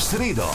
sredo.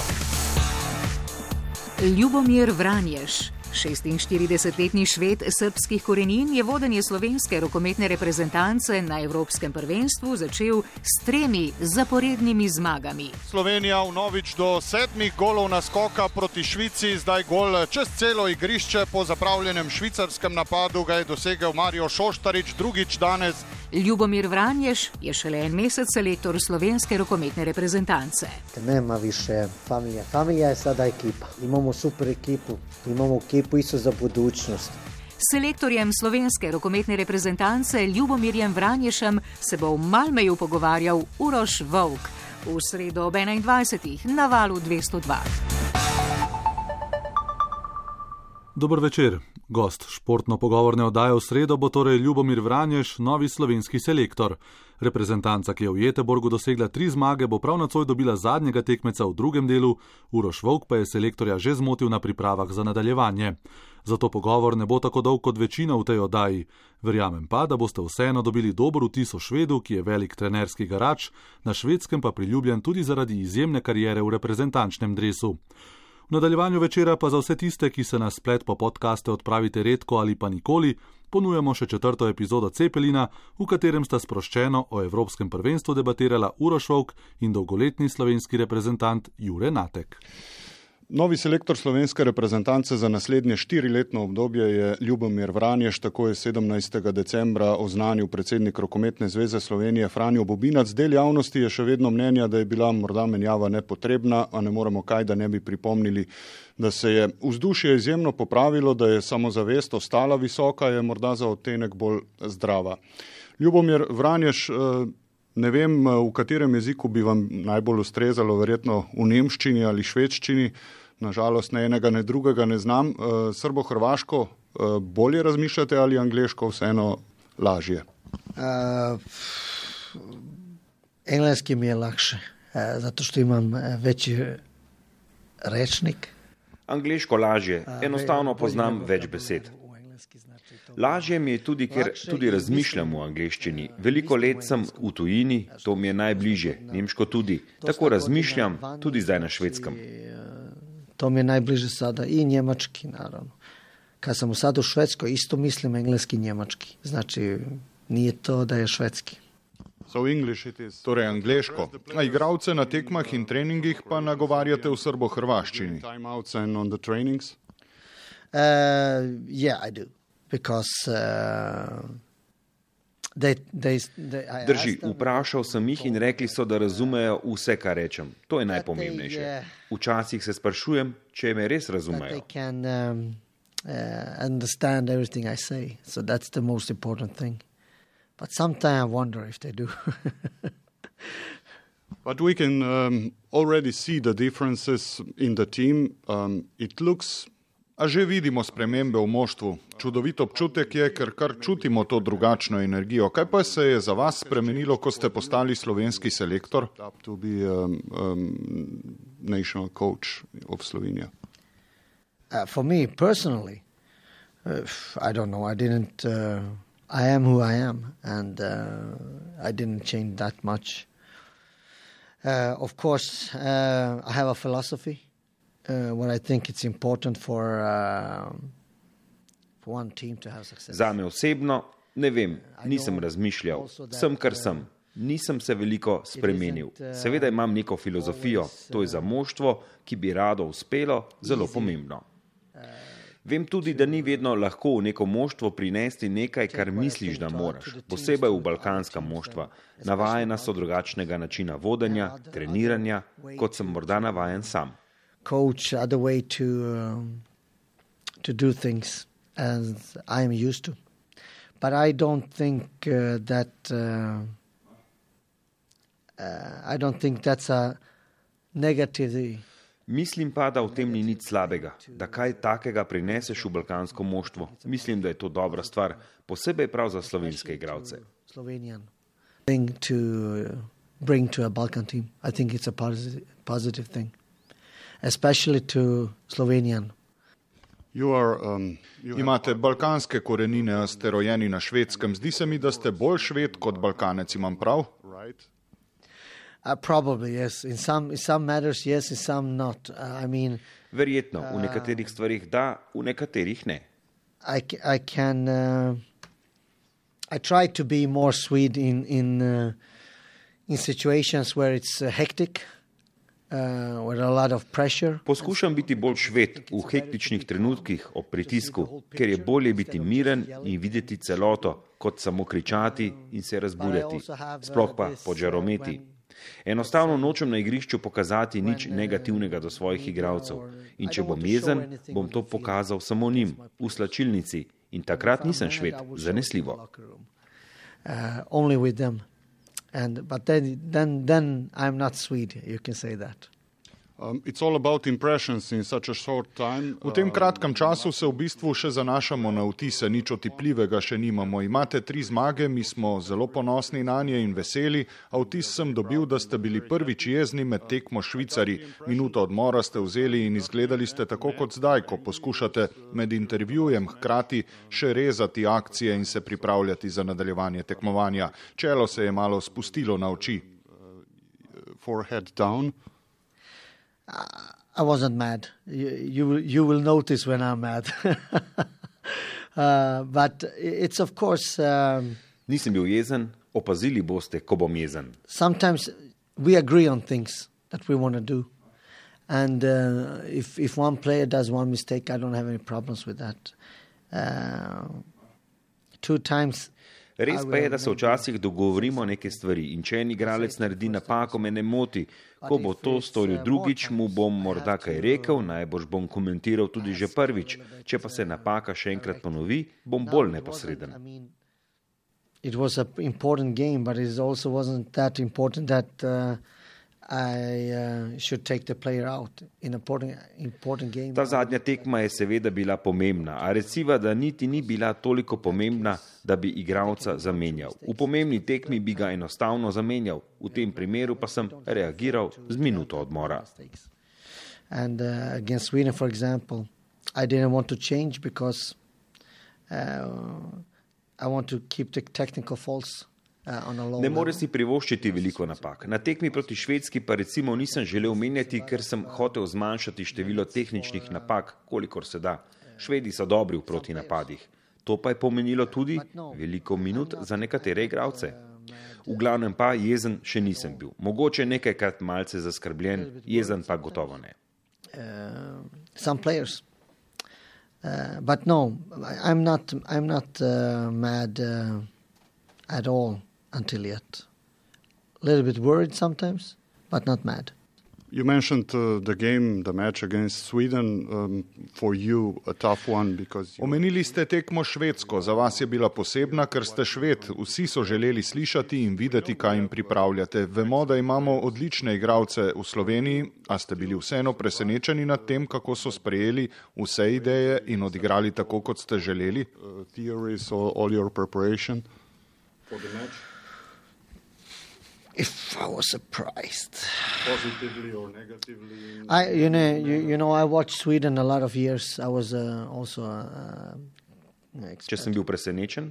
Ljubomir Vranješ. 46-letni šved srpskih korenin je vodenje slovenske rokometne reprezentance na Evropskem prvenstvu začel s tremi zaporednimi zmagami. Slovenija v novič do sedmih golov naskoka proti Švici, zdaj gol čez celo igrišče po zapravljenem švicarskem napadu ga je dosegel Marijo Šoštarič drugič danes. Ljubomir Vranješ je šele en mesec selektor slovenske rokometne reprezentance. Nema više familije. Familija je sada ekipa. Imamo super ekipu, imamo ekipu isto za budućnost. S selektorjem slovenske rokometne reprezentance Ljubomirjem Vranješem se bo v Malmeju pogovarjal Uroš Volk v sredo ob 21. na valu 202. Dober večer. Gost športno pogovorne oddaje v sredo bo torej Ljubomir Vranješ, novi slovenski selektor. Reprezentanca, ki je v Jeteborgu dosegla tri zmage, bo prav nocoj dobila zadnjega tekmeca v drugem delu, Uroš Vok pa je selektorja že zmotil na pripravah za nadaljevanje. Zato pogovor ne bo tako dolg kot večina v tej oddaji. Verjamem pa, da boste vseeno dobili dober vtis o Švedu, ki je velik trenerski garač, na švedskem pa priljubljen tudi zaradi izjemne karijere v reprezentančnem dresu. V nadaljevanju večera pa za vse tiste, ki se na splet po podkaste odpravite redko ali pa nikoli, ponujamo še četrto epizodo Cepelina, v katerem sta sproščeno o Evropskem prvenstvu debatirala Urošovk in dolgoletni slovenski reprezentant Jure Natek. Novi selektor slovenske reprezentance za naslednje štiriletno obdobje je Ljubomir Vranješ, tako je 17. decembra oznanil predsednik Rokometne zveze Slovenije Franjo Bobinac. Del javnosti je še vedno mnenja, da je bila morda menjava nepotrebna, a ne moremo kaj, da ne bi pripomnili, da se je vzdušje izjemno popravilo, da je samozavest ostala visoka, je morda za odtenek bolj zdrava. Ljubomir Vranješ, ne vem, v katerem jeziku bi vam najbolj ustrezalo, verjetno v nemščini ali švedščini, nažalost ne enega, ne drugega ne znam. Srbo-hrvaško bolje razmišljate ali angliško vseeno lažje? Uh, engleski mi je lakše, uh, zato što imam večji rečnik. Angliško lažje, enostavno poznam več besed. Lažje mi je tudi, ker tudi razmišljam v angleščini. Veliko let sem v tujini, to mi je najbližje, nemško tudi. Tako razmišljam tudi zdaj na švedskem. To mi je najbližje sada i njemački, naravno. Kad sam sad u Švedskoj, isto mislim engleski i njemački. Znači, nije to da je švedski. Torej angliško. A igralce na tekmah in treningih pa nagovarjate v srbo-hrvaščini. Uh, yeah, I do. Because, uh, they, they, they, I Drži, vprašal sem jih in rekli so, da razumejo vse, kar rečem. To je najpomembnejše. Včasih se sprašujem, če me res razumejo. can um, uh, understand everything I say. So that's the most important thing. But sometimes I wonder if they do. But we can um, already see the differences in the team. Um, it looks, a že vidimo spremembe v moštvu. Čudovit občutek je, ker kar čutimo to drugačno energijo. Kaj pa se je za vas spremenilo, ko ste postali slovenski selektor? Up to be um, um, national coach of Slovenija. uh, for me personally, uh, I don't know. I didn't. Uh, I am who I am, and uh, I didn't change that much. Uh, of course, uh, I have a philosophy. Uh, what I think it's important for uh, for one team to have success. Zame osebno, ne vem, nisem razmišljal, sem kar sem. Nisem se veliko spremenil. Seveda imam neko filozofijo, to je za moštvo, ki bi rado uspelo, zelo pomembno. Vem tudi, da ni vedno lahko v neko moštvo prinesti nekaj, kar misliš, da moraš. Posebej v balkanska moštva. Navajena so drugačnega načina vodenja, treniranja, kot sem morda navajen sam. Coach other way to um, to do things as I'm used to. But I don't think uh, that uh, uh, I don't think that's a negative. Mislim pa, da v tem ni nič slabega, da kaj takega prineseš v balkansko moštvo. Mislim, da je to dobra stvar, posebej prav za slovenske igralce. Slovenian thing to uh, bring to a Balkan team. I think it's a positive positive thing, especially to Slovenian. You are, um, imate balkanske korenine, ste rojeni na švedskem. Zdi se mi, da ste bolj šved kot balkanec, imam prav? Right. Uh, probably yes. In some in some matters yes, in some not. Uh, I mean. Verjetno v nekaterih stvarih da, v nekaterih ne. I, I can. Uh, I try to be more sweet in in uh, in situations where it's uh, hectic. Uh, Poskušam biti bolj šved v hektičnih trenutkih ob pritisku, ker je bolje biti miren in videti celoto, kot samo kričati in se razburjati, sploh pa pod žarometi. Enostavno nočem na igrišču pokazati nič negativnega do svojih igralcev in če bom jezen, bom to pokazal samo njim, v slačilnici in takrat nisem šved, zanesljivo. Uh, and but then then then I'm not sweet. You can say that. Um, v tem kratkem času se v bistvu še zanašamo na vtise, nič otipljivega še nimamo. Imate tri zmage, mi smo zelo ponosni na nje in veseli, a vtis sem dobil, da ste bili prvič jezni med tekmo Švicari. Minuto odmora ste vzeli in izgledali ste tako kot zdaj, ko poskušate med intervjujem hkrati še rezati akcije in se pripravljati za nadaljevanje tekmovanja. Čelo se je malo spustilo na oči. Uh, I wasn't mad. You, you, you will notice when I'm mad. uh, but it's of course. Um, Nisem bil jezen, opazili boste, ko bom jezen. Sometimes we agree on things that we want to do. And uh, if, if one player does one mistake, I don't have any problems with that. Uh, two times Res pa je, da se včasih dogovorimo neke stvari in če en igralec naredi napako, me ne moti. Ko bo to storil drugič, mu bom morda kaj rekel, najbolj bom komentiral tudi že prvič. Če pa se napaka še enkrat ponovi, bom bolj neposreden. It was an important game, but it also wasn't that important that uh, Ta zadnja tekma je seveda bila pomembna, a reciva, da niti ni bila toliko pomembna, da bi igralca zamenjal. V pomembni tekmi bi ga enostavno zamenjal, v tem primeru pa sem reagiral z minuto odmora. And uh, against Sweden, for example, I didn't want to change because uh, I want to keep the technical faults. Uh, ne more si privoščiti veliko napak. Na tekmi proti Švedski pa recimo nisem želel menjati, ker sem hotel zmanjšati število tehničnih napak, kolikor se da. Švedi so dobri v proti napadih. To pa je pomenilo tudi veliko minut za nekatere igralce. V glavnem pa jezen še nisem bil. Mogoče nekajkrat malce zaskrbljen, jezen pa gotovo ne. Uh, uh, but no, I'm not, I'm not uh, mad uh, at all until yet. A little bit worried sometimes, but not mad. You mentioned uh, the game, the match against Sweden, um, for you a tough one because. Omenili ste tekmo Švedsko, za vas je bila posebna, ker ste Šved. Vsi so želeli slišati in videti, kaj jim pripravljate. Vemo, da imamo odlične igralce v Sloveniji, a ste bili vseeno presenečeni nad tem, kako so sprejeli vse ideje in odigrali tako, kot ste želeli. Uh, if I was surprised. Positively or negatively? I, you know, you, you know, I watched Sweden a lot of years. I was uh, also. Uh, Če sem bil presenečen?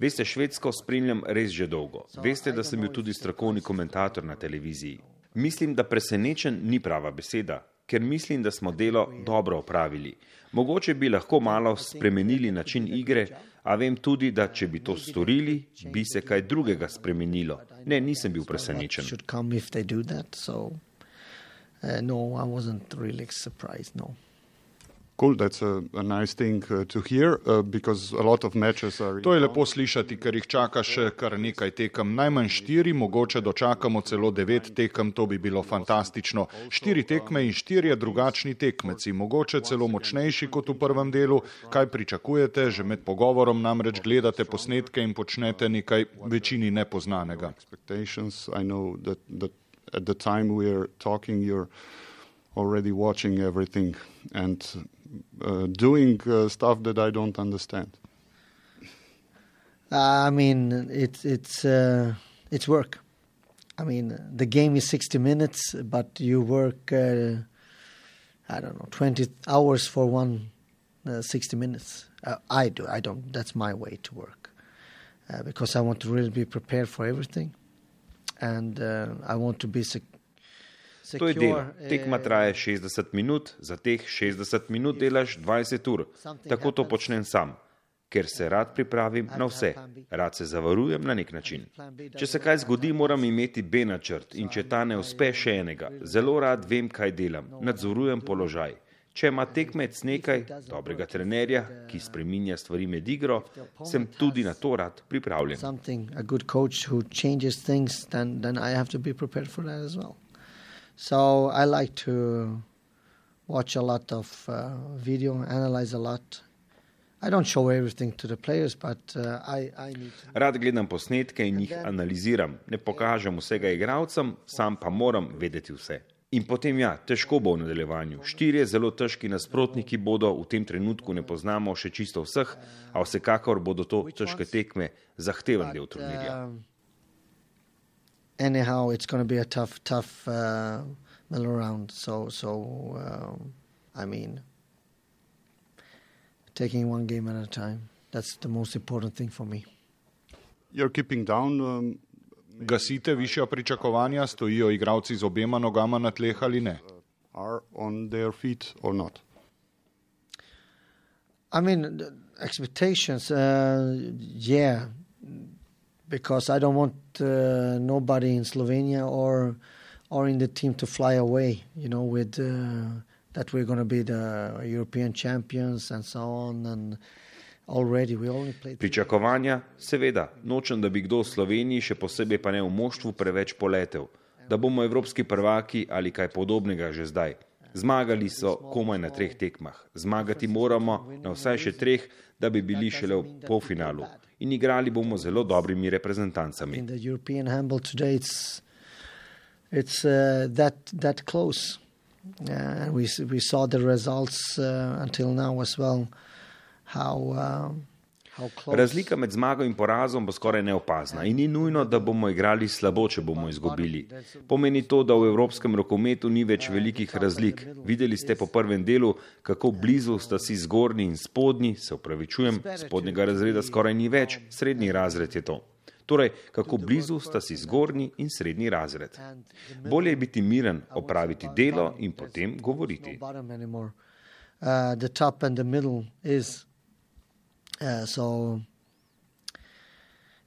Veste, Švedsko spremljam res že dolgo. Veste, da sem bil tudi strokovni komentator na televiziji. Mislim, da presenečen ni prava beseda, ker mislim, da smo delo dobro opravili. Mogoče bi lahko malo spremenili način igre, a vem tudi, da če bi to storili, bi se kaj drugega spremenilo. Ne, nisem bil presenečen. Uh, no, I wasn't really surprised, no. Cool, that's a, a nice thing uh, to hear, uh, because a lot of matches are. To je lepo slišati, ker jih čaka še kar nekaj tekem. Najmanj štiri, mogoče dočakamo celo devet tekem, to bi bilo fantastično. Štiri tekme in štirje drugačni tekmeci, mogoče celo močnejši kot v prvem delu. Kaj pričakujete? Že med pogovorom namreč gledate posnetke in počnete nekaj večini nepoznanega. Already watching everything and doing uh, stuff that I don't understand? I mean, it's it's uh, it's work. I mean, the game is sixty minutes, but you work. Uh, I don't know, twenty hours for one uh, sixty minutes. Uh, I do. I don't. That's my way to work because I want to really be prepared for everything. and uh, I want to be secure. To je delo. Tekma traja 60 minut, za teh 60 minut delaš 20 ur. Tako to počnem sam, ker se rad pripravim na vse, rad se zavarujem na nek način. Če se kaj zgodi, moram imeti B načrt in če ta ne uspe še enega, zelo rad vem, kaj delam, nadzorujem položaj. Če ima tekmec nekaj dobrega trenerja, ki spreminja stvari med igro, sem tudi na to rad pripravljen. So I like to watch a lot of uh, video, analyze a lot. I don't show everything to the players, but uh, I, I need to. Rad gledam posnetke in jih analiziram. Ne pokažem vsega igralcem, sam pa moram vedeti vse. In potem ja, težko bo v nadaljevanju. Štirje zelo težki nasprotniki bodo, v tem trenutku ne poznamo še čisto vseh, a vsekakor bodo to težke tekme zahteven del turnirja. Um, anyhow, it's going to be a tough, tough uh, middle round. So, so um, I mean, taking one game at a time. That's the most important thing for me. You're keeping down. Um, gasite višja pričakovanja, stojijo igralci z obema nogama na tleh ali ne? Are on their feet or not? I mean, expectations, uh, yeah, because I don't want uh, nobody in Slovenia or or in the team to fly away. You know, with uh, that we're going to be the European champions and so on. And already played. Pričakovanja, seveda, nočem, da bi kdo v Sloveniji, še posebej pa ne v moštvu, preveč poletel, da bomo evropski prvaki ali kaj podobnega že zdaj. Zmagali so komaj na treh tekmah, zmagati moramo na vsaj še treh, da bi bili šele v polfinalu in igrali bomo zelo dobrimi reprezentancami. It's uh, that that close. Uh, we we saw the results uh, until now as well. How uh, Razlika med zmago in porazom bo skoraj neopazna in ni nujno, da bomo igrali slabo, če bomo izgubili. Pomeni to, da v evropskem rokometu ni več velikih razlik. Videli ste po prvem delu, kako blizu sta si zgornji in spodnji, se upravičujem, spodnjega razreda skoraj ni več, srednji razred je to. Torej, kako blizu sta si zgornji in srednji razred. Bolje je biti miren, opraviti delo in potem govoriti. Uh, the top and the middle is Uh, so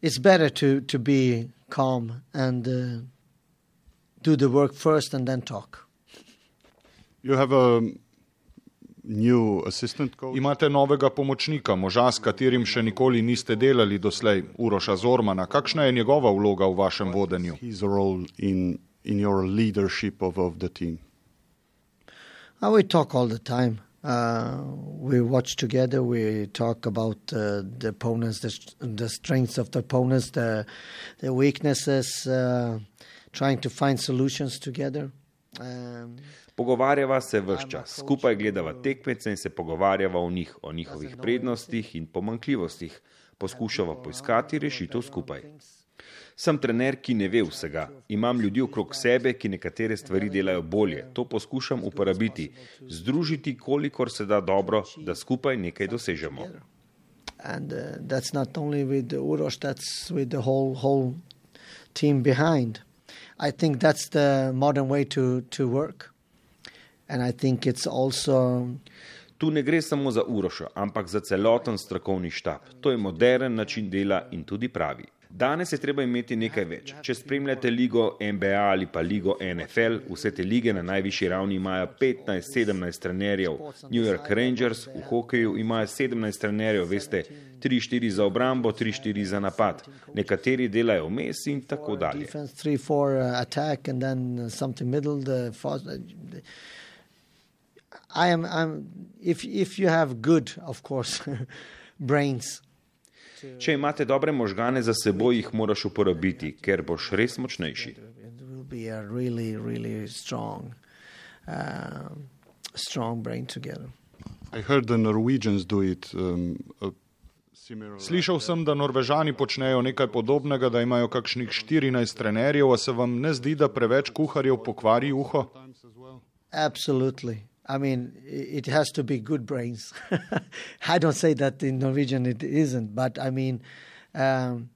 it's better to, to be calm and uh, do the work first and then talk. You have a new assistant coach? Imate novega pomočnika, moža, s katerim še nikoli niste delali doslej, Uroša Zormana. Kakšna je njegova vloga v vašem vodenju? His role in, in your leadership of, of the team. Uh, we talk all the time. Uh, we watch together. We talk about uh, the opponents, the, the, strengths of the opponents, the, the weaknesses, uh, trying to find solutions together. Um, Pogovarjava se vse čas, skupaj gledava tekmece in se pogovarjava o njih, o njihovih prednostih in pomankljivostih. Poskušava poiskati rešitev skupaj. Sem trener, ki ne ve vsega. Imam ljudi okrog sebe, ki nekatere stvari delajo bolje. To poskušam uporabiti, združiti, kolikor se da dobro, da skupaj nekaj dosežemo. And uh, that's not only with Uroš, that's with the whole, whole team behind. I think that's the modern way to, to work. And I think it's also. Tu ne gre samo za Uroša, ampak za celoten strokovni štab. To je modern način dela in tudi pravi. Danes je treba imeti nekaj več. Če spremljate ligo NBA ali pa ligo NFL, vse te lige na najvišji ravni imajo 15-17 trenerjev. New York Rangers v hokeju imajo 17 trenerjev, veste, 3-4 za obrambo, 3-4 za napad. Nekateri delajo vmes in tako dalje. I am, I'm, if, if you have good, of course, brains, Če imate dobre možgane za seboj, jih moraš uporabiti, ker boš res močnejši. Um, uh, Slišal sem, da Norvežani počnejo nekaj podobnega, da imajo kakšnih 14 trenerjev, a se vam ne zdi, da preveč kuharjev pokvari uho? Absolutno. I mean, it has to be good brains. I don't say that in Norwegian it isn't, but I mean, um,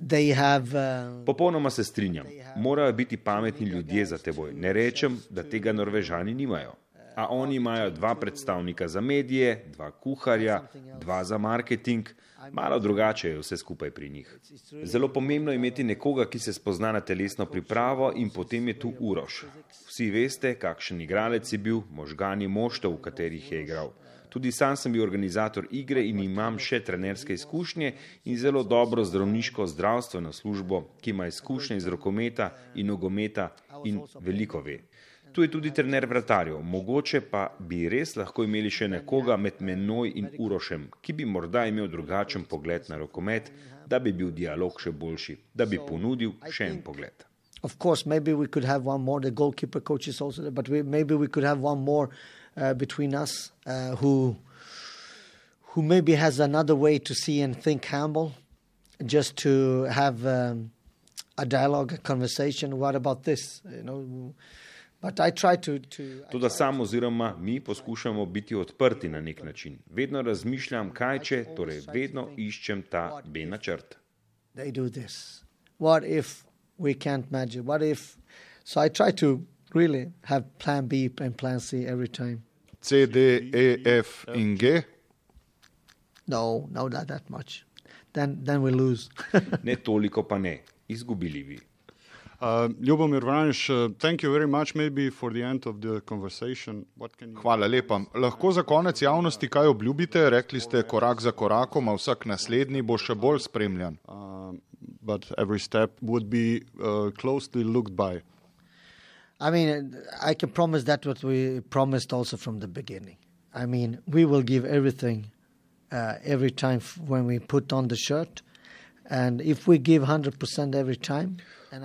uh, Popolnoma se strinjam. Morajo biti pametni ljudje za teboj. Ne rečem, da tega Norvežani nimajo a oni imajo dva predstavnika za medije, dva kuharja, dva za marketing. Malo drugače je vse skupaj pri njih. Zelo pomembno je imeti nekoga, ki se spozna na telesno pripravo in potem je tu Uroš. Vsi veste, kakšen igralec je bil, možgani moštev, v katerih je igral. Tudi sam sem bil organizator igre in imam še trenerske izkušnje in zelo dobro zdravniško zdravstveno službo, ki ima izkušnje iz rokometa in nogometa in veliko ve. Tu je tudi trener vratarjev, mogoče pa bi res lahko imeli še nekoga med menoj in Urošem, ki bi morda imel drugačen pogled na rokomet, da bi bil dialog še boljši, da bi ponudil še en pogled. Of course, maybe we could have one more. The goalkeeper coach is also there, but we, maybe we could have one more uh, between us uh, who who maybe has another way to see and think Campbell, just to have um, a dialogue, a conversation. What about this? You know. Toda sam oziroma mi poskušamo biti odprti na nek način. Vedno razmišljam, kaj če, torej vedno iščem ta B načrt. What if we can't manage it? What if? So I try to really have plan B and plan C every time. C, D, E, F in G? No, no, not that much. Then, then we lose. ne toliko pa ne, izgubili bi. Uh, Ljubomir Vranjš, uh, thank you very much maybe for the end of the conversation. You... Hvala lepa. Lahko za konec javnosti kaj obljubite? Rekli ste korak za korakom, a vsak naslednji bo še bolj spremljan. Uh, but every step would be uh, closely looked by. I mean, I can promise that what we promised also from the beginning. I mean, we will give everything uh, every time when we put on the shirt. And if we give 100% every time,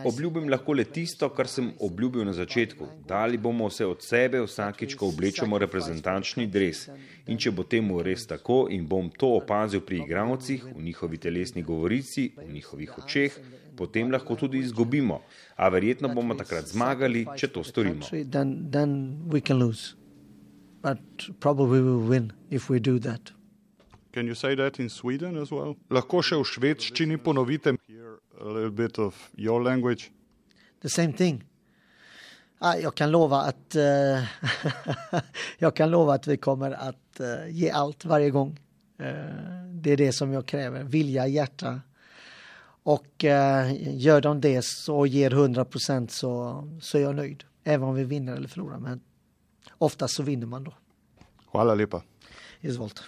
Obljubim lahko le tisto, kar sem obljubil na začetku. Dali bomo vse od sebe, vsakič, ko oblečemo reprezentančni dres. In če bo temu res tako in bom to opazil pri igravcih, v njihovi telesni govorici, v njihovih očeh, potem lahko tudi izgubimo, a verjetno bomo takrat zmagali, če to storimo. Then, then we can lose. But probably we will win if we do that. Can you say that in Sweden as well? Lahko še v švedščini ponovite. a little bit of your language? The same thing. Ah, jag kan lova att uh, jag kan lova att vi kommer att uh, ge allt varje gång. Uh, det är det som jag kräver, vilja, hjärta. Och gör de det och ger 100 procent så, så är jag nöjd. Även om vi vinner eller förlorar. Men oftast så vinner man då. Hvala lipa. Izvolite.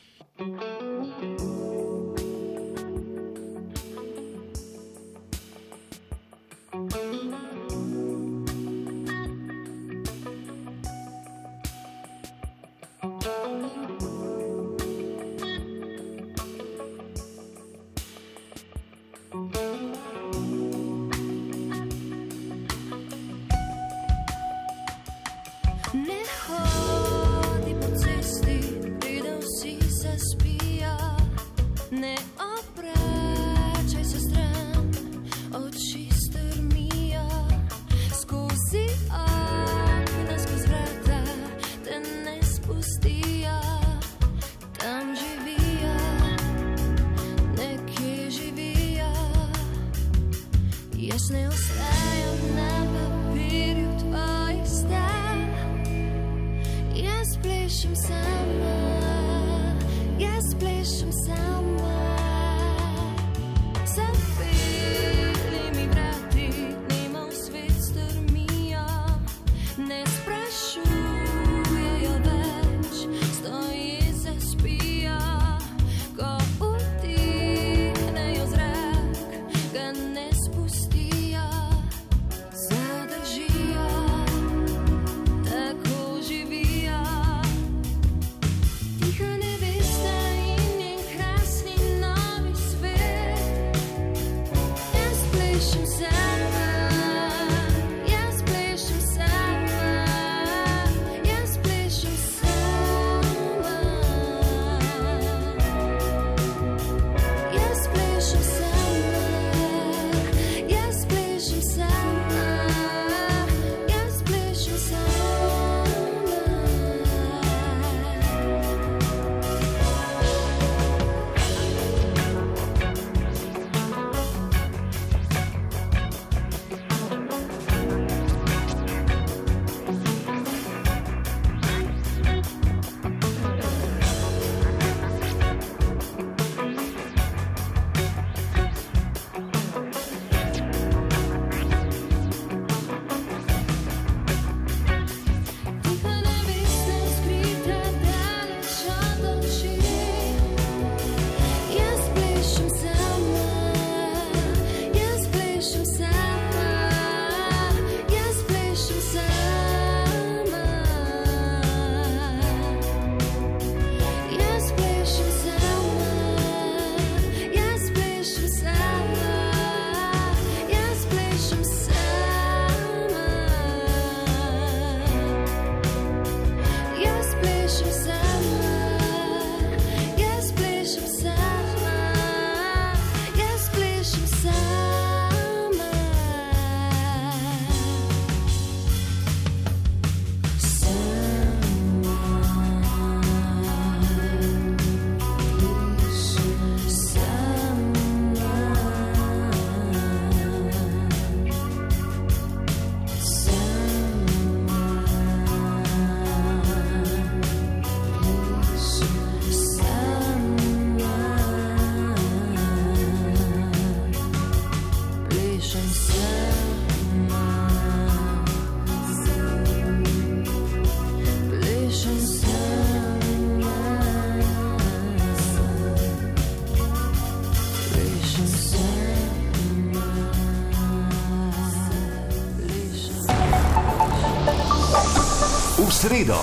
Sredo.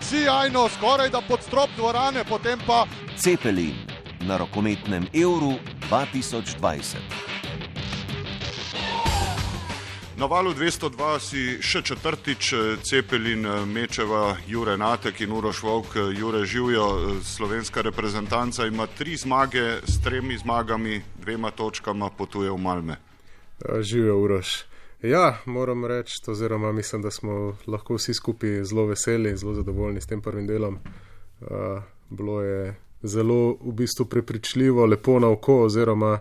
Sijajno, skoraj da pod strop dvorane, potem pa Cepelin na rokometnem Euru 2020. Na valu 202 si še četrtič eh, cepelin eh, Mečeva, Jure Natek in Uroš Vovk, eh, Jure Živijo, slovenska reprezentanca ima tri zmage, s tremi zmagami, dvema točkama potuje v Malme. Živijo Uroš. Ja, moram reči, oziroma mislim, da smo lahko vsi skupaj zelo veseli, zelo zadovoljni s tem prvim delom. Uh, bilo je zelo v bistvu prepričljivo, lepo na oko, oziroma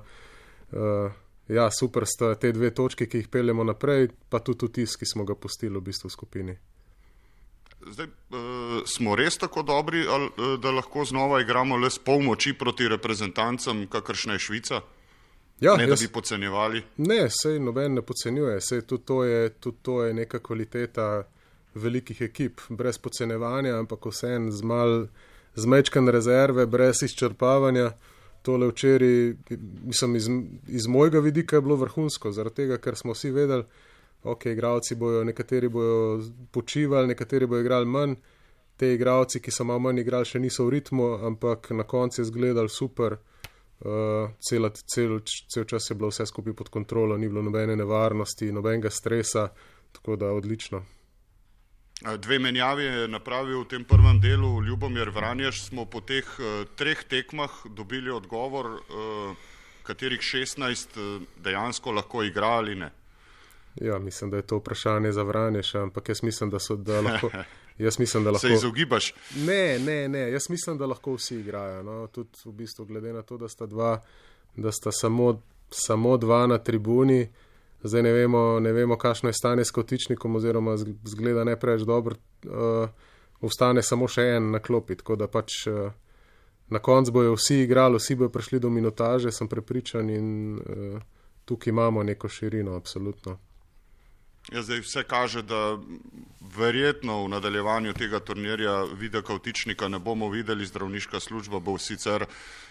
uh, Ja, super sta te dve točke, ki jih peljemo naprej, pa tudi tisk, ki smo ga postili v bistvu v skupini. Zdaj, uh, smo res tako dobri, ali, da lahko znova igramo le s pol moči proti reprezentancem, kakršna je Švica? Ja, ne, da bi podcenjevali. Ne, sej noben ne podcenjuje, sej tudi to, je, tudi to je neka kvaliteta velikih ekip, brez podcenjevanja, ampak vsem z mal zmečkan rezerve, brez izčrpavanja. Tole včeraj, mislim, iz, iz mojega vidika je bilo vrhunsko, zaradi tega, ker smo vsi vedeli, ok, igravci bojo, nekateri bojo počivali, nekateri bojo igrali manj, te igravci, ki so malo manj igrali, še niso v ritmu, ampak na koncu je zgledal super, uh, cel, cel, cel čas je bilo vse skupaj pod kontrolo, ni bilo nobene nevarnosti, nobenega stresa, tako da odlično. Dve menjavi je napravil v tem prvem delu Ljubomir Vranješ. Smo po teh uh, treh tekmah dobili odgovor, uh, katerih 16 uh, dejansko lahko igra ali ne. Ja, mislim, da je to vprašanje za Vranješ, ampak jaz mislim, da, so, da lahko. Jaz mislim, da lahko. Se izogibaš? Ne, ne, ne. Jaz mislim, da lahko vsi igrajo. No? Tudi v bistvu, glede na to, da sta, dva, da sta samo, samo dva na tribuni. Zdaj ne vemo, ne vemo kakšno je stanje s kotičnikom, oziroma zgleda ne preveč dobro, uh, ostane samo še en na klopi. Tako da pač uh, na koncu bojo vsi igrali, vsi bojo prišli do minutaže, sem prepričan in uh, tukaj imamo neko širino, absolutno. Ja, zdaj vse kaže, da verjetno v nadaljevanju tega turnirja videa kautičnika ne bomo videli, zdravniška služba bo sicer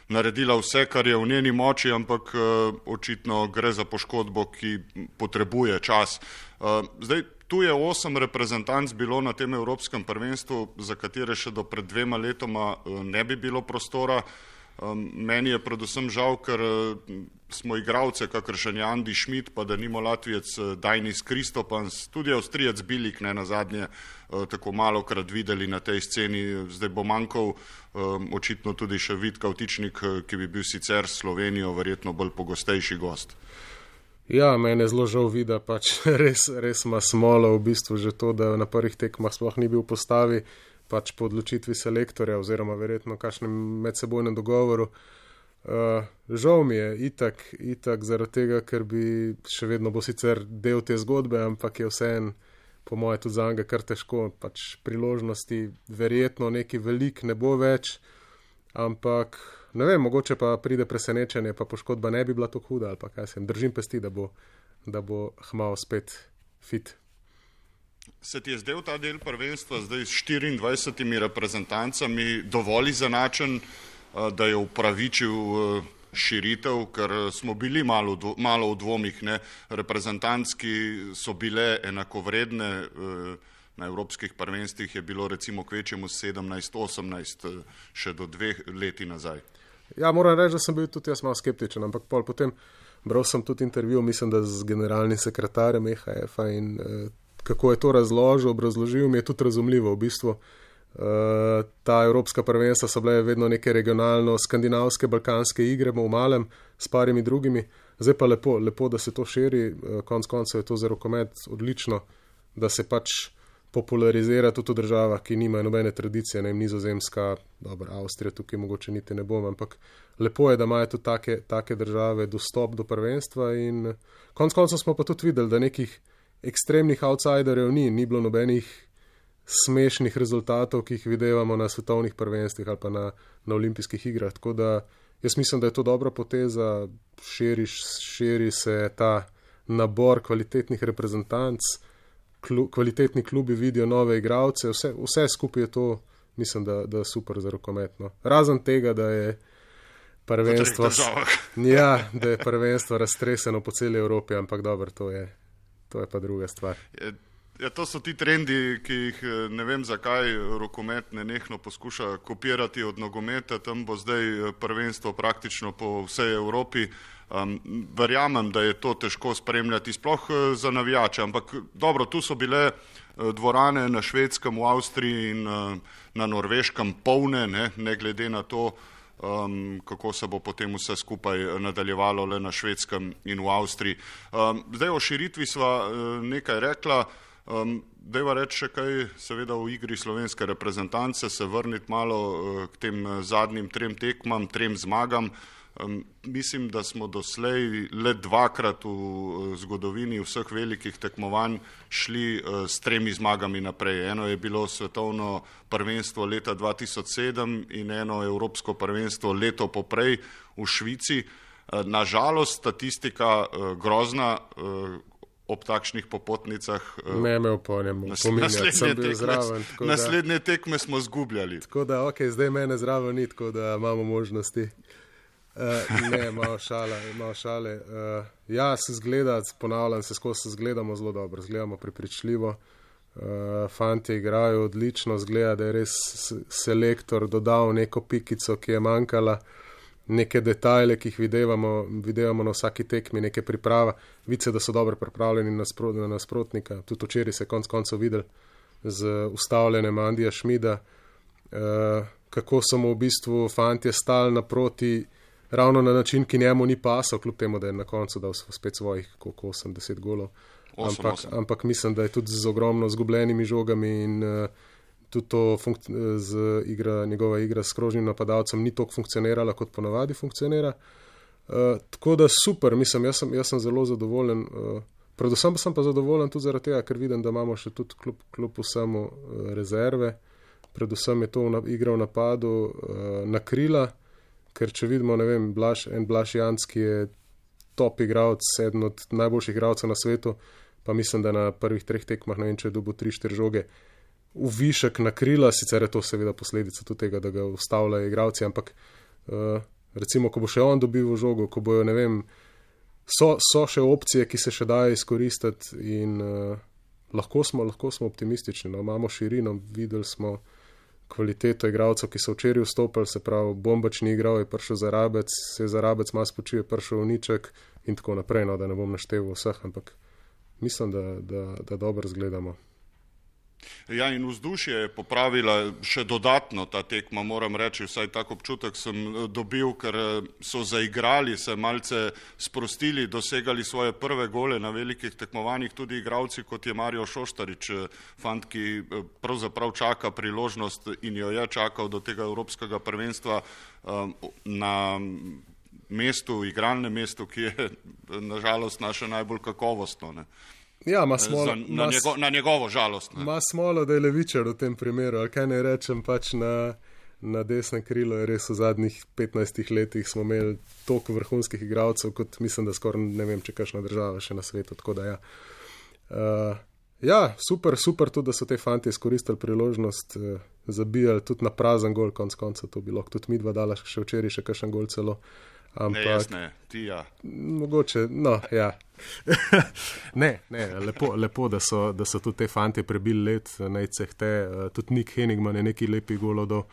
naredila vse, kar je v njeni moči, ampak uh, očitno gre za poškodbo, ki potrebuje čas. Uh, zdaj, tu je osem reprezentanc bilo na tem Evropskem prvenstvu, za katere še do pred dvema letoma uh, ne bi bilo prostora. Uh, Um, meni je predvsem žal, ker uh, smo igravce, kakršen je Andi Schmidt, pa da nimo Latvijec uh, Dajnis Kristopans, tudi Avstrijec Bilik, ne na zadnje, uh, tako malo krat videli na tej sceni. Zdaj bo manjkal očitno tudi še vid kautičnik, uh, ki bi bil sicer Slovenijo verjetno bolj pogostejši gost. Ja, mene zelo žal vidi, pač res, res ima smolo v bistvu že to, da na prvih tekmah sploh ni bil v postavi pač po odločitvi selektorja oziroma verjetno kakšnem medsebojnem dogovoru. Uh, žal mi je itak, itak zaradi tega, ker bi še vedno bo sicer del te zgodbe, ampak je vseen, po moje, tudi za njega kar težko. Pač priložnosti, verjetno neki velik ne bo več, ampak ne vem, mogoče pa pride presenečenje, pa poškodba ne bi bila tako huda ali pa kaj se jim držim pesti, da bo, da bo hmal spet fit. Se ti je zdel ta del prvenstva zdaj s 24 reprezentancami dovolj zanačen, eh, da je upravičil eh, širitev, ker smo bili malo, v dvomih, ne? reprezentantski so bile enakovredne, eh, na evropskih prvenstvih je bilo recimo kvečemu 17-18 še do dveh leti nazaj. Ja, moram reči, da sem bil tudi jaz malo skeptičen, ampak pol potem bral sem tudi intervju, mislim, da z generalnim sekretarjem EHF-a in eh, kako je to razložil, obrazložil, mi je tudi razumljivo. V bistvu uh, ta evropska prvenstva so bile vedno neke regionalno-skandinavske, balkanske igre, v malem, s parimi drugimi. Zdaj pa lepo, lepo, da se to širi, uh, konc koncev je to za rokomet odlično, da se pač popularizira tudi v državah, ki nimajo nobene tradicije, ne nizozemska, dobro, Avstrija, tukaj mogoče niti ne bom, ampak lepo je, da imajo tudi take, take države dostop do prvenstva in konc koncev smo pa tudi videli, da nekih ekstremnih outsiderjev ni, ni bilo nobenih smešnih rezultatov, ki jih videvamo na svetovnih prvenstvih ali pa na, na olimpijskih igrah. Tako da jaz mislim, da je to dobra poteza, širi, širi se ta nabor kvalitetnih reprezentanc, klu, kvalitetni klubi vidijo nove igralce, vse, vse skupaj je to, mislim, da, da super za rokometno. Razen tega, da je. Prvenstvo, ja, da je prvenstvo raztreseno po celi Evropi, ampak dobro, to je to je pa druga stvar. Ja, to so ti trendi, ki jih ne vem zakaj rokomet ne nehno poskuša kopirati od nogometa. Tam bo zdaj prvenstvo praktično po vsej Evropi. Um, verjamem, da je to težko spremljati, sploh za navijače, ampak dobro, tu so bile dvorane na švedskem, v Avstriji in uh, na norveškem polne, ne, ne glede na to, um, kako se bo potem vse skupaj nadaljevalo le na švedskem in v Avstriji. Um, zdaj o širitvi sva uh, nekaj rekla. Um, Dejva reči še kaj, seveda v igri slovenske reprezentance, se vrniti malo uh, k tem zadnjim trem tekmam, trem zmagam. Um, mislim, da smo doslej le dvakrat v uh, zgodovini vseh velikih tekmovanj šli uh, s tremi zmagami naprej. Eno je bilo svetovno prvenstvo leta 2007 in eno evropsko prvenstvo leto poprej v Švici. Uh, Nažalost, statistika grozna. Ob takšnih popotnicah. Ne, me opomnim, naslednje, tekme, naslednje tekme smo zgubljali. Tako da, ok, zdaj mene zraven ni, tako da imamo možnosti. Uh, ne, malo šale. Malo šale. Uh, ja, se zgleda, ponavljam se, skozi se zgledamo zelo dobro, zgledamo prepričljivo. Uh, fanti igrajo odlično, zgleda, da je res selektor dodal neko pikico, ki je manjkala, neke detajle, ki jih videvamo, videvamo na vsaki tekmi, neke priprave. Vice, da so dobro pripravljeni na, sprot, na nasprotnika. Tudi včeraj se je konc koncev videl z ustavljanjem Andija Šmida, uh, kako so mu v bistvu fanti stali naproti ravno na način, ki njemu ni pasal, kljub temu, da je na koncu dal spet svojih 80 golov. Ampak, ampak mislim, da je tudi z ogromno zgubljenimi žogami in uh, tudi to z igra, njegova igra s krožnim napadalcem ni tako funkcionirala, kot ponavadi funkcionira. Uh, tako da super, mislim, jaz sem, jaz sem zelo zadovoljen. Uh, predvsem pa sem pa zadovoljen tudi zaradi tega, ker vidim, da imamo še tudi kljub, kljub vsemu uh, rezerve. Predvsem je to igra v napadu uh, na krila ker če vidimo, ne vem, Blaž, en Blaž Janc, ki je top igralec, eden od najboljših igralcev na svetu, pa mislim, da na prvih treh tekmah ne vem, če je dobil tri, štiri žoge. V višek na krila, sicer je to seveda posledica tudi tega, da ga ustavljajo igralci, ampak uh, recimo, ko bo še on dobil žogo, ko bojo, ne vem, so, so še opcije, ki se še dajo izkoristiti in uh, lahko, smo, lahko smo optimistični. No? Imamo širino, videli smo kvaliteto igralcev, ki so včeraj vstopili, se pravi, bombačni igral je prišel za rabec, se je za rabec mas počil, je prišel v niček in tako naprej, no, da ne bom našteval vseh, ampak mislim, da, da, da dobro zgledamo. Ja, in vzdušje je popravila še dodatno ta tekma, moram reči, vsaj tako občutek sem eh, dobil, ker eh, so zaigrali, se malce sprostili, dosegali svoje prve gole na velikih tekmovanjih, tudi igravci kot je Mario Šoštarič, eh, fant, ki pravzaprav čaka priložnost in jo je čakal do tega evropskega prvenstva na mestu, igralnem mestu, ki je nažalost naše najbolj kakovostno. Ne. Ja, ima smolo. Za, na, njego, na njegovo žalost. Ima smolo, da je levičar v tem primeru, ali kaj ne rečem, pač na, na desne krilo je res v zadnjih 15 letih smo imeli toliko vrhunskih igralcev, kot mislim, da skoraj ne vem, če kakšna država še na svetu. Da, ja. Uh, ja, super, super tudi, da so te fanti izkoristili priložnost, uh, zabijali tudi na prazen gol, konc konca to bilo, tudi mi dva dala še včeraj še kakšen gol celo. Uh, Ampak, ne, ne, ti ja. Mogoče, no, ja. ne, ne, lepo, lepo da, so, da so tudi te fanti prebili let, najceh te, eh, tudi Nick Henigman je neki lepi golodo.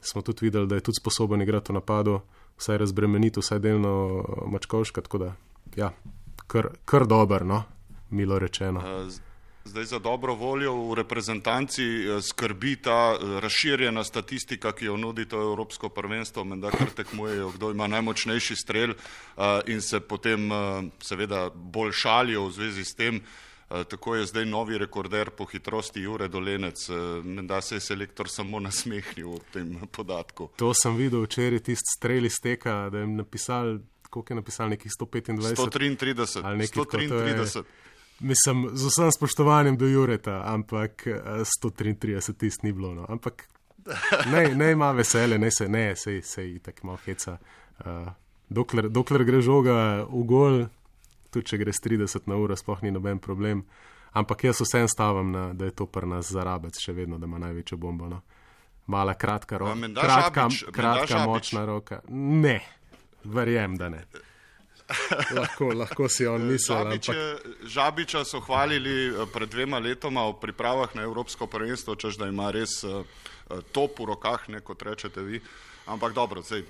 Smo tudi videli, da je tudi sposoben igrati v napadu, vsaj razbremeniti, vsaj delno eh, mačkovška, tako da, ja, kar, kar dober, no, milo rečeno. Uh, Zdaj za dobro voljo v reprezentanci eh, skrbi ta eh, razširjena statistika, ki jo nudi to Evropsko prvenstvo, menda kar tekmujejo, kdo ima najmočnejši strel eh, in se potem seveda bolj šalijo v zvezi s tem. Tako je zdaj novi rekorder po hitrosti Jure Dolenec, menda se je selektor samo nasmehnil v tem podatku. To sem videl včeraj, tisti strel iz teka, da je napisal, koliko je napisal, nekih 125. 133. Ali nekaj 133. Mislim, z vsem spoštovanjem do Jureta, ampak 133 eh, tist ni bilo. No. Ampak ne, ne ima veselje, ne se, ne, se, se je tako malo heca. Uh, dokler, dokler gre žoga v gol, tudi če gre 30 na uro, sploh ni noben problem. Ampak jaz vsem stavim, na, da je to pri nas zarabec, še vedno, da ima največjo bombo. No. Mala, kratka roka. Kratka, kratka močna roka. Ne, verjem, da ne. Lahko, lahko si on misli. Žabiče, ampak... Žabiča so hvalili pred dvema letoma v pripravah na Evropsko prvenstvo, čež da ima res top v rokah, ne kot rečete vi. Ampak dobro, zdaj,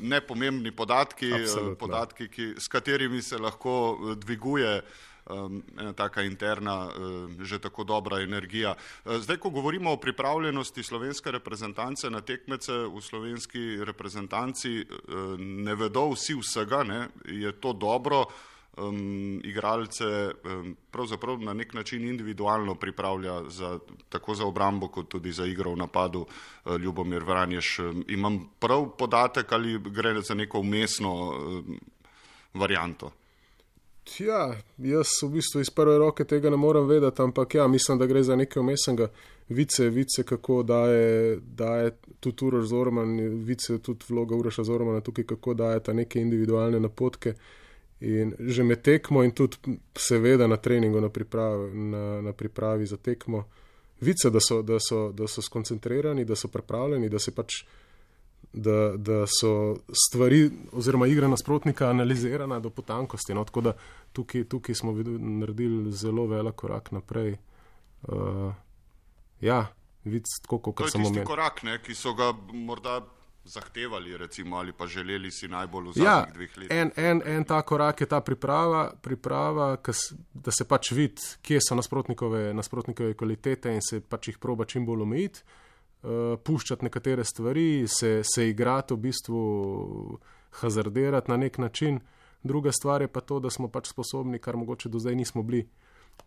nepomembni podatki, Absolutno. podatki ki, s katerimi se lahko dviguje um, ena taka interna, uh, že tako dobra energija. Uh, zdaj, ko govorimo o pripravljenosti slovenske reprezentance na tekmece v slovenski reprezentanci, uh, ne vedo vsi vsega, ne? je to dobro. Um, igralce um, pravzaprav na nek način individualno pripravlja za, tako za obrambo, kot tudi za igro v napadu uh, Ljubomir Vranješ. Um, imam prav podatek ali gre za neko umestno um, varianto? Ja, jaz v bistvu iz prve roke tega ne morem vedeti, ampak ja, mislim, da gre za nekaj umestnega. Vice, vice, kako daje, daje tudi Uroš Zorman, vice tudi vloga Uroša Zormana tukaj, kako daje ta neke individualne napotke. In že med tekmo in tudi seveda na treningu, na pripravi, na, na pripravi za tekmo, vice, da so, da, so, da so skoncentrirani, da so pripravljeni, da se pač da, da so stvari oziroma igra nasprotnika analizirana do potankosti. No? Tako da tukaj, tukaj smo naredili zelo velik korak naprej. Uh, ja, videti, kot samo mi. To je korak, ne, ki so ga morda. Zahtevali, recimo, ali pa želeli si najbolj v zadnjih ja, dveh letih. En, en, en ta korak je ta priprava, priprava s, da se pač vidi, kje so nasprotnikove, nasprotnikove kvalitete in se pač jih proba čim bolj omejiti. Eh, puščati nekatere stvari, se, se igrati v bistvu, hazardirati na nek način. Druga stvar je pa to, da smo pač sposobni, kar mogoče do zdaj nismo bili,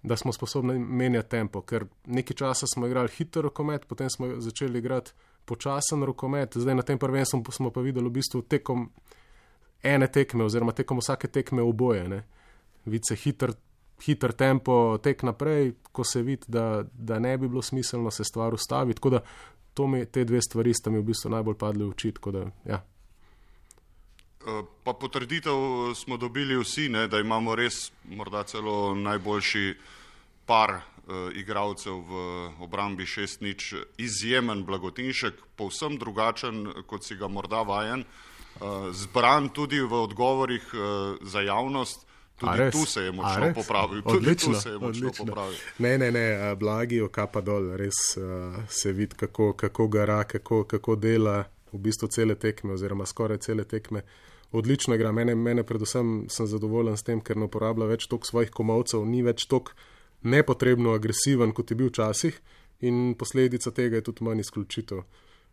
da smo sposobni menjati tempo. Ker nekaj časa smo igrali hiter rokomet, potem smo začeli igrati počasen rokomet, zdaj na tem prvenstvu smo pa videli v bistvu tekom ene tekme, oziroma tekom vsake tekme oboje. Vice hiter. Hiter tempo, tek naprej, ko se vidi, da, da ne bi bilo smiselno se stvar ustaviti. Tako da mi, te dve stvari sta mi v bistvu najbolj padli v oči. Ja. Eh, pa potrditev smo dobili vsi, ne, da imamo res morda celo najboljši par uh, igralcev v obrambi šest nič, izjemen blagotinšek, povsem drugačen, kot si ga morda vajen, uh, zbran tudi v odgovorih uh, za javnost. Tudi tu se je močno popravil. Odlično, se je močno popravil. Ne, ne, ne, blagi, okapa dol, res uh, se vidi, kako, kako gara, kako, kako dela v bistvu cele tekme, oziroma skoraj cele tekme. Odlično igra. Mene, mene predvsem sem zadovoljen s tem, ker ne uporablja več toliko svojih komovcev, ni več toliko nepotrebno agresiven, kot je bil včasih, in posledica tega je tudi manj izključitev.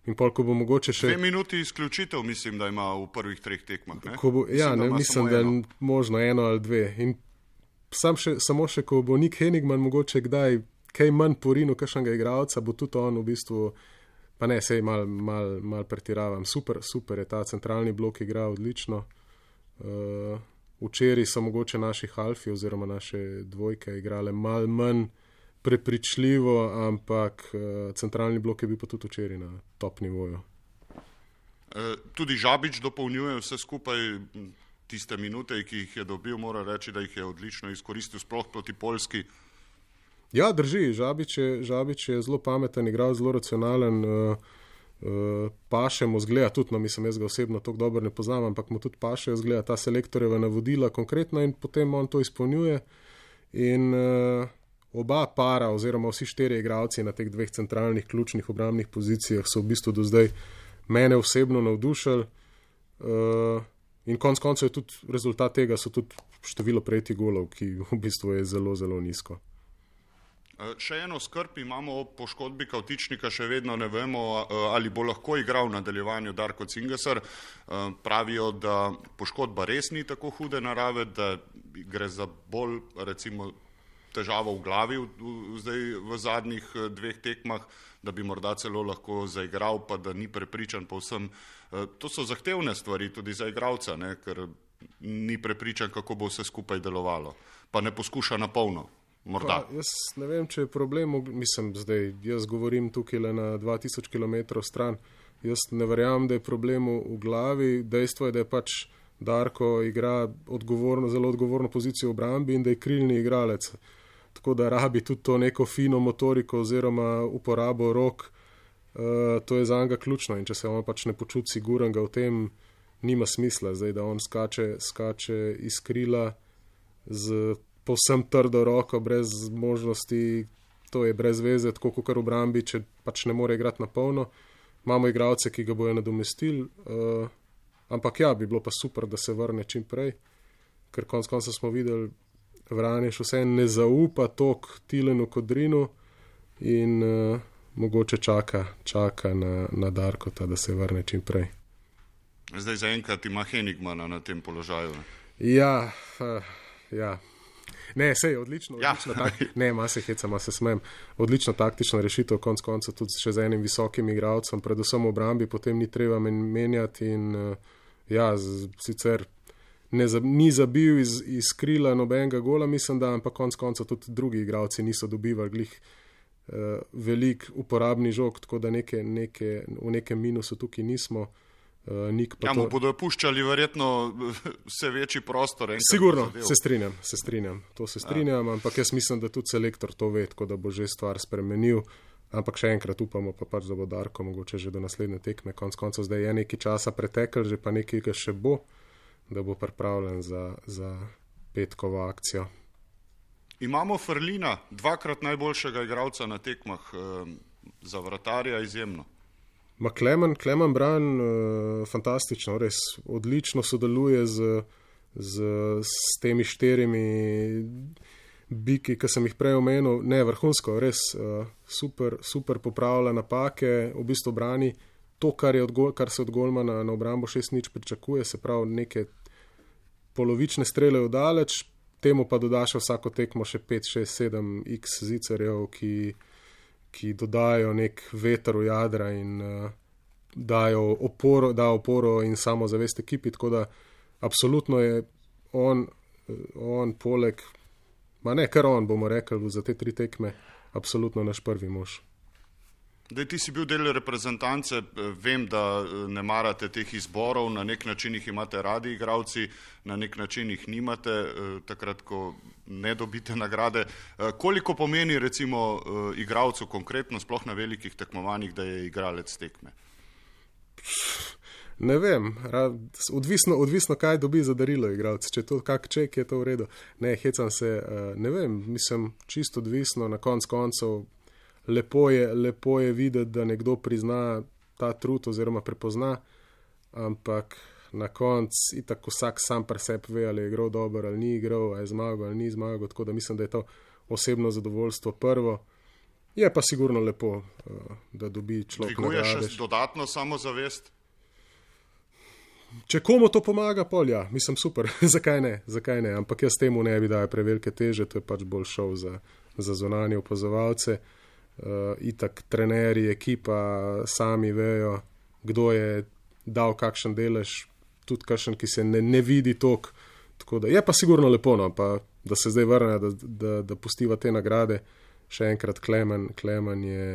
In pol, ko bo mogoče še. Dve minuti izključitev, mislim, da ima v prvih treh tekmah. Bo, ja, mislim, ne, mislim, da je možno eno ali dve. In sam še, samo še, ko bo Nik Henigman mogoče kdaj kaj manj porinu kakšnega igralca, bo tudi on v bistvu, pa ne, sej mal, mal, mal pretiravam. Super, super je ta centralni blok igra odlično. Uh, včeraj so mogoče naši halfi oziroma naše dvojke igrale mal manj prepričljivo, ampak uh, centralni blok je bil pa tudi včeraj na top nivoju. E, tudi Žabič dopolnjuje vse skupaj tiste minute, ki jih je dobil, mora reči, da jih je odlično izkoristil, sploh proti Poljski. Ja, drži, Žabič je, Žabič je zelo pameten, igral zelo racionalen, uh, uh, paše mu zgleda, tudi, no, mislim, jaz ga osebno tako dobro ne poznam, ampak mu tudi paše zgleda ta selektorjeva navodila konkretno in potem on to izpolnjuje. In, uh, oba para, oziroma vsi štiri igralci na teh dveh centralnih, ključnih obrambnih pozicijah, so v bistvu do zdaj mene osebno navdušili. Uh, in konec koncev je tudi rezultat tega, so tudi število prejetih golov, ki v bistvu je zelo, zelo nizko. Eh, še eno skrb imamo o poškodbi Kautičnika, še vedno ne vemo, eh, ali bo lahko igral v nadaljevanju Darko Cingesar. Pravijo, da poškodba res ni tako hude narave, da gre za bolj, recimo, težavo v glavi v, v, zdaj, v zadnjih eh, dveh tekmah, da bi morda celo lahko zaigral, pa da ni prepričan povsem. Eh, to so zahtevne stvari tudi za igralca, ne, ker ni prepričan, kako bo vse skupaj delovalo, pa ne poskuša na polno. Pa, jaz ne vem, če je problem, mislim, zdaj jaz govorim tukaj le na 2000 km stran. Jaz ne verjamem, da je problem v glavi. Dejstvo je, da je pač Darko igra odgovorno, zelo odgovorno pozicijo v obrambi in da je krilni igralec tako da rabi tudi to neko fino motoriko oziroma uporabo rok. Uh, to je za njega ključno in če se on pač ne počuti sigurnega v tem, nima smisla, zdaj, da on skače, skače iz krila z povsem trdo roko, brez možnosti, to je brez veze, tako kot v obrambi, če pač ne more igrati na polno. Imamo igralce, ki ga bojo nadomestili, uh, ampak ja, bi bilo pa super, da se vrne čim prej, ker konec konca smo videli, Vraniš vse ne zaupa tok Tilenu Kodrinu in uh, mogoče čaka, čaka na, na Darkota, da se vrne čim prej. Zdaj zaenkrat ima Henigmana na tem položaju. Ja, uh, ja. Ne, sej, odlično, ja. odlično tak, ne, ima se heca, ima se smem. Odlično taktično rešitev, konc konca tudi še z enim visokim igralcem, predvsem v obrambi, potem ni treba menjati in uh, ja, z, sicer ne, ni zabil iz, iz krila nobenega gola, mislim, da, ampak konc konca tudi drugi igralci niso dobivali glih uh, velik uporabni žog, tako da neke, neke, v nekem minusu tukaj nismo. Uh, ja, mu to... bodo puščali verjetno vse večji prostor. Sigurno, se strinjam, se strinjam, to se strinjam, ja. ampak jaz mislim, da tudi selektor to ve, tako da bo že stvar spremenil. Ampak še enkrat upamo, pa pač, da bo Darko mogoče že do naslednje tekme. Konc koncev zdaj je nekaj časa pretekel, že pa nekaj ga še bo, da bo pripravljen za, za petkovo akcijo. Imamo Frlina, dvakrat najboljšega igralca na tekmah, eh, za vratarja izjemno. Ma Klemen, Klemen Bran, uh, fantastično, res odlično sodeluje z, z, z temi štirimi biki, ki sem jih prej omenil. Ne, vrhunsko, res uh, super, super popravlja napake, v bistvu brani to, kar, od, kar se od Golmana na obrambo šest nič pričakuje, se pravi neke polovične strele v daleč, temu pa dodaš vsako tekmo še 5, 6, 7 x zicerjev, ki ki dodajo nek veter v jadra in uh, dajo oporo, da oporo in samo zavest ekipi. Tako da absolutno je on, on poleg, ma ne kar on, bomo rekli, za te tri tekme, absolutno naš prvi mož. Da, ti si bil del reprezentance, eh, vem, da eh, ne marate teh izborov, na nek način jih imate radi, igravci, na nek način jih nimate, eh, takrat, ko ne dobite nagrade. Koliko pomeni, recimo, igravcu konkretno, sploh na velikih tekmovanjih, da je igralec tekme? Ne vem, odvisno, odvisno kaj dobi za darilo igralec. Če to kak ček, je to v redu. Ne, hecam se, ne vem, mislim, čisto odvisno na konc koncev lepo je, lepo je videti, da nekdo prizna ta trud oziroma prepozna, ampak na koncu in tako vsak sam pri sebi ve, ali je igral dobro ali ni igral, ali je zmagal ali ni zmagal. Tako da mislim, da je to osebno zadovoljstvo prvo. Je pa sigurno lepo, eh, da dobi človek. Dviguje še dodatno samozavest. Če komu to pomaga, polja, mislim super, zakaj ne, zakaj ne, ampak jaz temu ne bi dal prevelike teže, to je pač bolj šov za, za zonanje opazovalce. Uh, itak trenerji, ekipa sami vejo, kdo je dal kakšen delež, tudi kakšen, ki se ne, ne vidi tok. Tako da je pa sigurno lepo, no, pa, da se zdaj vrne, da, da, da pustiva te nagrade. Še enkrat, Klemen, Klemen je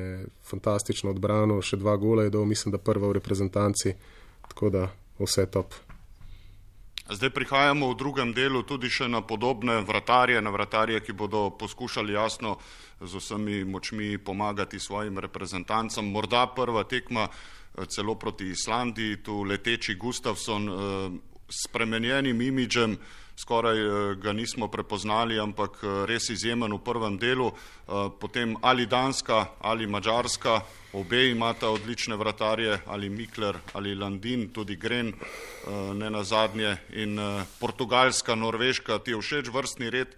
fantastično odbranil, še dva gola je dal, mislim, da prva v reprezentanci, tako da vse top. Zdaj prihajamo v drugem delu tudi še na podobne vratarje, na vratarje, ki bodo poskušali jasno z vsemi močmi pomagati svojim reprezentancem. Morda prva tekma eh, celo proti Islandiji, tu leteči Gustavson eh, s spremenjenim imidžem, skoraj eh, ga nismo prepoznali, ampak res izjemen v prvem delu. Potem ali Danska ali Mačarska, Obe imata odlične vratarje, ali Mikler ali Landin, tudi Gren, eh, ne na zadnje, in eh, Portugalska, Norveška, ti je všeč vrstni red?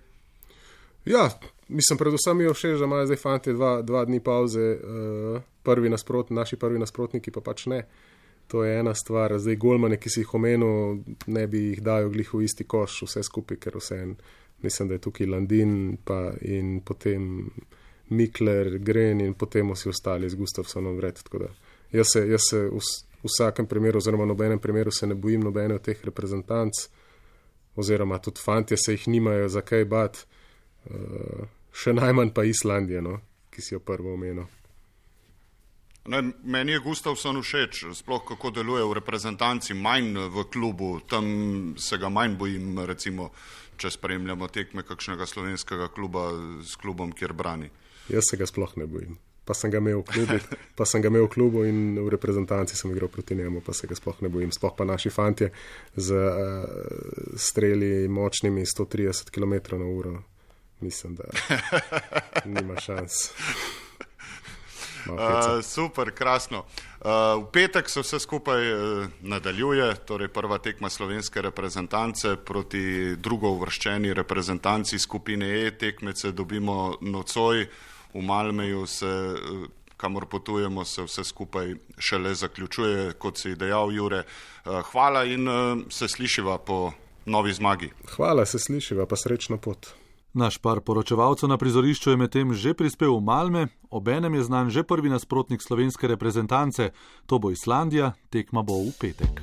Ja, mislim, predvsem mi je všeč, da imajo zdaj fanti dva, dva dni pauze, eh, prvi nasprot, naši prvi nasprotniki pa pač ne. To je ena stvar, zdaj golmane, ki si jih omenil, ne bi jih dajal glih v isti koš, vse skupaj, ker vse en, mislim, da je tukaj Landin pa in potem. Mikler, Gren in potem vsi ostali z Gustavsonom vred. Jaz se, jaz se v, vsakem primeru, oziroma nobenem primeru, se ne bojim nobene od teh reprezentanc, oziroma tudi fanti se jih nimajo za kaj bat, uh, še najmanj pa Islandija, no, ki si jo prvo omenil. Ne, meni je Gustavson všeč, sploh kako deluje v reprezentanci, manj v klubu, tam se ga manj bojim, recimo, če spremljamo tekme kakšnega slovenskega kluba s klubom, kjer brani. Jaz se ga sploh ne bojim. pa sem ga imel v klubu, pa sem ga imel v klubu in v reprezentanci sem igral proti njemu, pa se ga sploh ne bojim. Sploh pa naši fanti z uh, streli močnimi 130 km na uro. Mislim, da nima šans. Uh, super, krasno. Uh, v petek se vse skupaj uh, nadaljuje, torej prva tekma slovenske reprezentance proti drugo uvrščeni reprezentanci skupine E, tekmece dobimo nocoj v Malmeju, se, uh, kamor potujemo, se vse skupaj šele zaključuje, kot si dejal, Jure. Uh, hvala in uh, se slišiva po novi zmagi. Hvala, se slišiva, pa srečno pot. Naš par poročevalcev na prizorišču je medtem že prispel v Malme, obenem je znan že prvi nasprotnik slovenske reprezentance, to bo Islandija, tekma bo v petek.